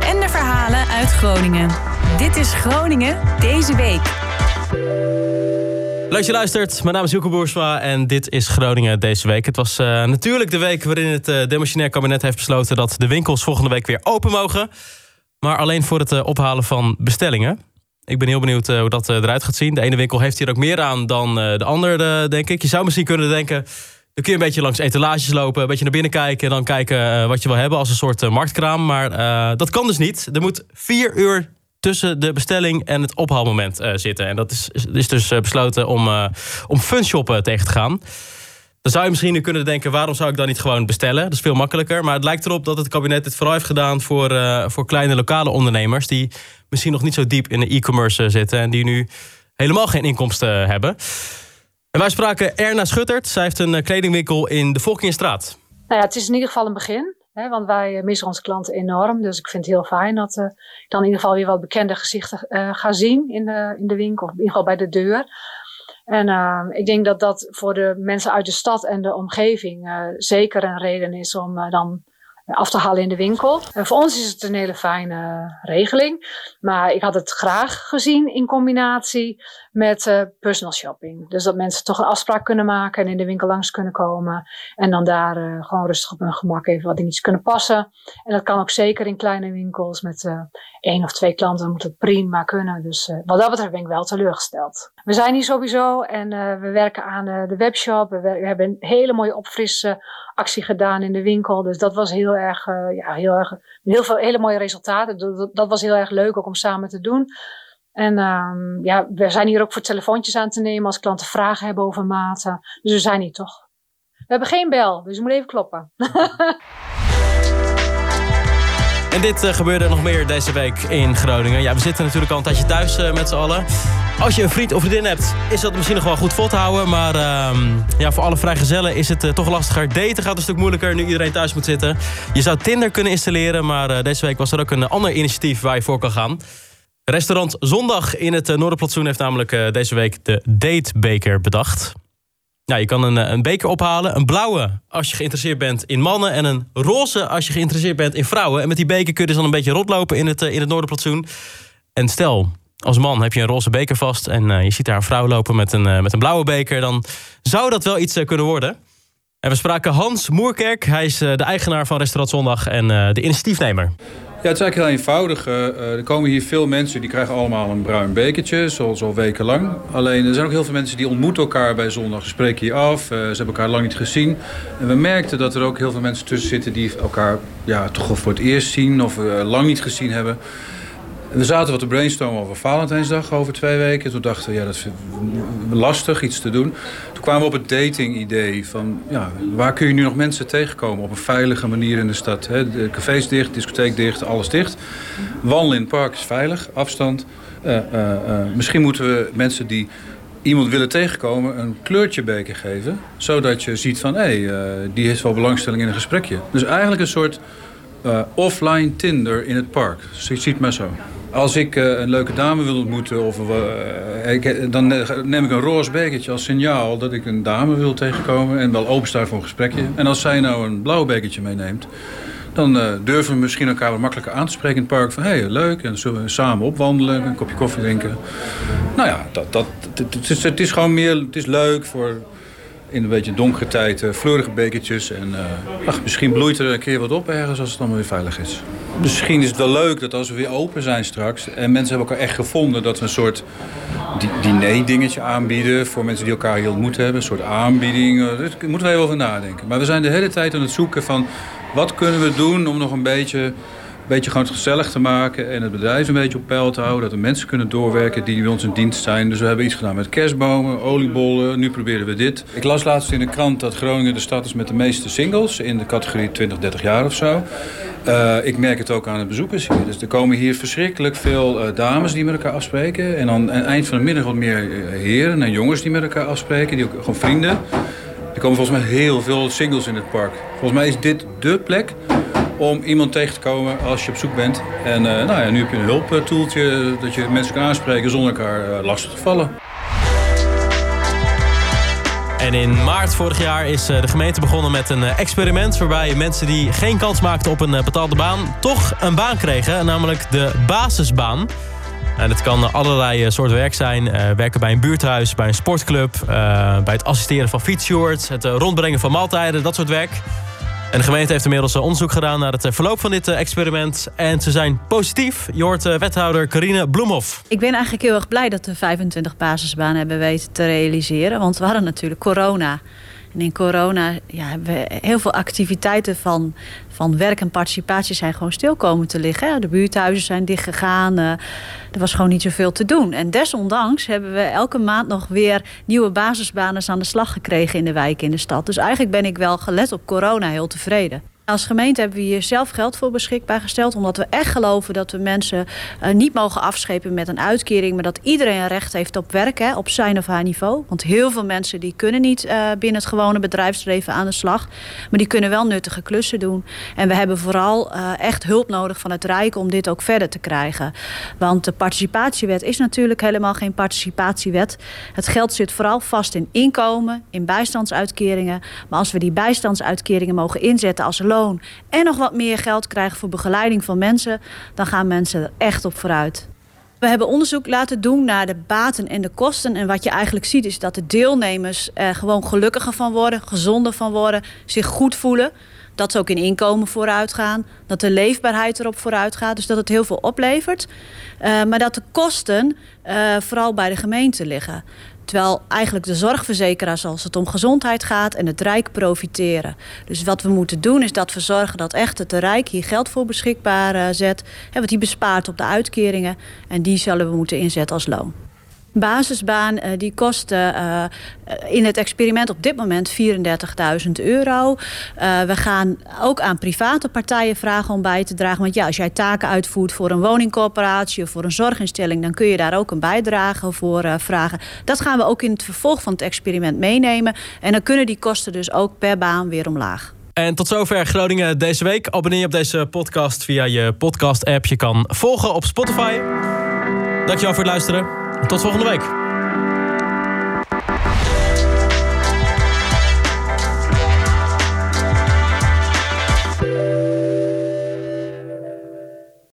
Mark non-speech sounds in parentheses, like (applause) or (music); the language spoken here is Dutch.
en de verhalen uit Groningen. Dit is Groningen deze week. Leuk dat je luistert. Mijn naam is Hilke Boersma en dit is Groningen deze week. Het was uh, natuurlijk de week waarin het uh, demissionair kabinet heeft besloten... dat de winkels volgende week weer open mogen. Maar alleen voor het uh, ophalen van bestellingen. Ik ben heel benieuwd hoe dat eruit gaat zien. De ene winkel heeft hier ook meer aan dan de andere, denk ik. Je zou misschien kunnen denken... Dan kun je een beetje langs etalages lopen, een beetje naar binnen kijken... en dan kijken wat je wil hebben als een soort marktkraam. Maar dat kan dus niet. Er moet vier uur tussen de bestelling en het ophaalmoment zitten. En dat is, is dus besloten om, uh, om funshoppen tegen te gaan. Dan zou je misschien nu kunnen denken, waarom zou ik dan niet gewoon bestellen? Dat is veel makkelijker. Maar het lijkt erop dat het kabinet dit vooral heeft gedaan voor, voor kleine lokale ondernemers... die misschien nog niet zo diep in de e-commerce zitten... en die nu helemaal geen inkomsten hebben. En wij spraken Erna Schuttert. Zij heeft een kledingwinkel in de Volkingenstraat. Nou ja, het is in ieder geval een begin want wij eh, missen onze klanten enorm. Dus ik vind het heel fijn dat uh, dan in ieder geval weer wat bekende gezichten uh, ga zien in de, in de winkel. Of in ieder geval bij de deur. En ik denk dat dat voor de mensen uit de stad en de omgeving zeker een reden is om dan af te halen in de winkel. En voor ons is het een hele fijne regeling. Maar ik had het graag gezien in combinatie met uh, personal shopping. Dus dat mensen toch een afspraak kunnen maken en in de winkel langs kunnen komen. En dan daar uh, gewoon rustig op hun gemak even wat dingetjes kunnen passen. En dat kan ook zeker in kleine winkels met uh, één of twee klanten. Dan moet het prima kunnen. Dus wat dat betreft ben ik wel teleurgesteld. We zijn hier sowieso en we werken aan de webshop. We, we, hebben een hele mooie opfrisse actie gedaan in de winkel. Dus dat was heel erg, ja, heel erg, heel veel hele mooie resultaten. Dat, was heel erg leuk ook om samen te doen. En um, ja, we zijn hier ook voor telefoontjes aan te nemen als klanten vragen hebben over maten. Dus we zijn hier toch. We hebben geen bel, dus we moeten even kloppen. (laughs) En dit uh, gebeurde nog meer deze week in Groningen. Ja, we zitten natuurlijk al een tijdje thuis uh, met z'n allen. Als je een vriend of vriendin hebt, is dat misschien nog wel goed vol te houden. Maar uh, ja, voor alle vrijgezellen is het uh, toch lastiger. Daten gaat een stuk moeilijker nu iedereen thuis moet zitten. Je zou Tinder kunnen installeren, maar deze week was er ook een ander initiatief waar je voor kan gaan. Restaurant Zondag in het Noorderplantsoen heeft namelijk deze week de datebeker bedacht. Ja, je kan een, een beker ophalen. Een blauwe als je geïnteresseerd bent in mannen. En een roze als je geïnteresseerd bent in vrouwen. En met die beker kun je dus dan een beetje rondlopen in het, in het. En stel, als man heb je een roze beker vast. En uh, je ziet daar een vrouw lopen met een, met een blauwe beker. Dan zou dat wel iets kunnen worden. En we spraken Hans Moerkerk. Hij is de eigenaar van Restaurant Zondag en de initiatiefnemer. Ja, het is eigenlijk heel eenvoudig. Uh, er komen hier veel mensen die krijgen allemaal een bruin bekertje, zoals al wekenlang. Alleen er zijn ook heel veel mensen die ontmoeten elkaar bij zondag, spreken hier af. Uh, ze hebben elkaar lang niet gezien. En we merkten dat er ook heel veel mensen tussen zitten die elkaar ja, toch wel voor het eerst zien of lang niet gezien hebben. We zaten wat te brainstormen over Valentijnsdag over twee weken. Toen dachten we, ja, dat is lastig iets te doen. Toen kwamen we op het dating-idee van, ja, waar kun je nu nog mensen tegenkomen op een veilige manier in de stad? Hè? De cafés dicht, discotheek dicht, alles dicht. Wandelen in het park is veilig, afstand. Uh, uh, uh, misschien moeten we mensen die iemand willen tegenkomen een kleurtje beker geven. Zodat je ziet van, hé, hey, die heeft wel belangstelling in een gesprekje. Dus eigenlijk een soort offline Tinder in het park. Ziet maar zo. Als ik uh, een leuke dame wil ontmoeten, of, uh, ik, dan neem ik een roze bekertje als signaal dat ik een dame wil tegenkomen en wel opensta voor een gesprekje. En als zij nou een blauw bekertje meeneemt, dan durven we misschien elkaar wat makkelijker aan te spreken in het park. Van hé, hey, leuk, en zullen we samen opwandelen, een kopje koffie drinken. Nou ja, dat, dat, het, het, is, het is gewoon meer, het is leuk voor in een beetje donkere tijd fleurige bekertjes. En uh, ach, misschien bloeit er een keer wat op ergens als het allemaal weer veilig is. Misschien is het wel leuk dat als we weer open zijn straks... en mensen hebben elkaar echt gevonden... dat we een soort diner-dingetje aanbieden... voor mensen die elkaar heel ontmoet hebben. Een soort aanbieding. Uh, daar moeten we even over nadenken. Maar we zijn de hele tijd aan het zoeken van... wat kunnen we doen om nog een beetje beetje gewoon gezellig te maken en het bedrijf een beetje op peil te houden. Dat de mensen kunnen doorwerken die bij ons in dienst zijn. Dus we hebben iets gedaan met kerstbomen, oliebollen. Nu proberen we dit. Ik las laatst in de krant dat Groningen de stad is met de meeste singles in de categorie 20, 30 jaar of zo. Uh, ik merk het ook aan de bezoekers hier. Dus er komen hier verschrikkelijk veel uh, dames die met elkaar afspreken. En dan aan eind van de middag wat meer eh, heren en jongens die met elkaar afspreken. Die ook gewoon vrienden. Er komen volgens mij heel veel singles in het park. Volgens mij is dit dé plek om iemand tegen te komen als je op zoek bent. En uh, nou ja, nu heb je een hulptoeltje dat je mensen kan aanspreken zonder elkaar uh, lastig te vallen. En in maart vorig jaar is de gemeente begonnen met een experiment... waarbij mensen die geen kans maakten op een betaalde baan... toch een baan kregen, namelijk de basisbaan. En het kan allerlei soorten werk zijn. werken bij een buurthuis, bij een sportclub... bij het assisteren van fietsshorts... het rondbrengen van maaltijden, dat soort werk... En de gemeente heeft inmiddels eh, onderzoek gedaan naar het eh, verloop van dit eh, experiment. En ze zijn positief. Je hoort wethouder Carine Bloemhoff. Ik ben eigenlijk heel erg blij dat we 25 basisbanen hebben weten te realiseren. Want we hadden natuurlijk corona. En in corona ja, hebben we heel veel activiteiten van, van werk en participatie zijn gewoon stil komen te liggen. De buurthuizen zijn dichtgegaan. Uh, er was gewoon niet zoveel te doen. En desondanks hebben we elke maand nog weer nieuwe basisbanen aan de slag gekregen in de wijk in de stad. Dus eigenlijk ben ik wel gelet op corona heel tevreden. Als gemeente hebben we hier zelf geld voor beschikbaar gesteld. Omdat we echt geloven dat we mensen uh, niet mogen afschepen met een uitkering. Maar dat iedereen recht heeft op werk, hè, op zijn of haar niveau. Want heel veel mensen die kunnen niet uh, binnen het gewone bedrijfsleven aan de slag. Maar die kunnen wel nuttige klussen doen. En we hebben vooral uh, echt hulp nodig van het Rijk om dit ook verder te krijgen. Want de participatiewet is natuurlijk helemaal geen participatiewet. Het geld zit vooral vast in inkomen, in bijstandsuitkeringen. Maar als we die bijstandsuitkeringen mogen inzetten als loon en nog wat meer geld krijgen voor begeleiding van mensen, dan gaan mensen er echt op vooruit. We hebben onderzoek laten doen naar de baten en de kosten. En wat je eigenlijk ziet is dat de deelnemers er gewoon gelukkiger van worden, gezonder van worden, zich goed voelen. Dat ze ook in inkomen vooruit gaan. Dat de leefbaarheid erop vooruit gaat. Dus dat het heel veel oplevert. Uh, maar dat de kosten uh, vooral bij de gemeente liggen. Terwijl eigenlijk de zorgverzekeraars als het om gezondheid gaat en het Rijk profiteren. Dus wat we moeten doen is dat we zorgen dat echt het Rijk hier geld voor beschikbaar uh, zet. Hè, wat die bespaart op de uitkeringen. En die zullen we moeten inzetten als loon basisbaan uh, die kost uh, in het experiment op dit moment 34.000 euro. Uh, we gaan ook aan private partijen vragen om bij te dragen. Want ja, als jij taken uitvoert voor een woningcorporatie of voor een zorginstelling, dan kun je daar ook een bijdrage voor vragen. Dat gaan we ook in het vervolg van het experiment meenemen. En dan kunnen die kosten dus ook per baan weer omlaag. En tot zover Groningen deze week. Abonneer je op deze podcast via je podcast-app. Je kan volgen op Spotify. Dankjewel voor het luisteren. Tot volgende week.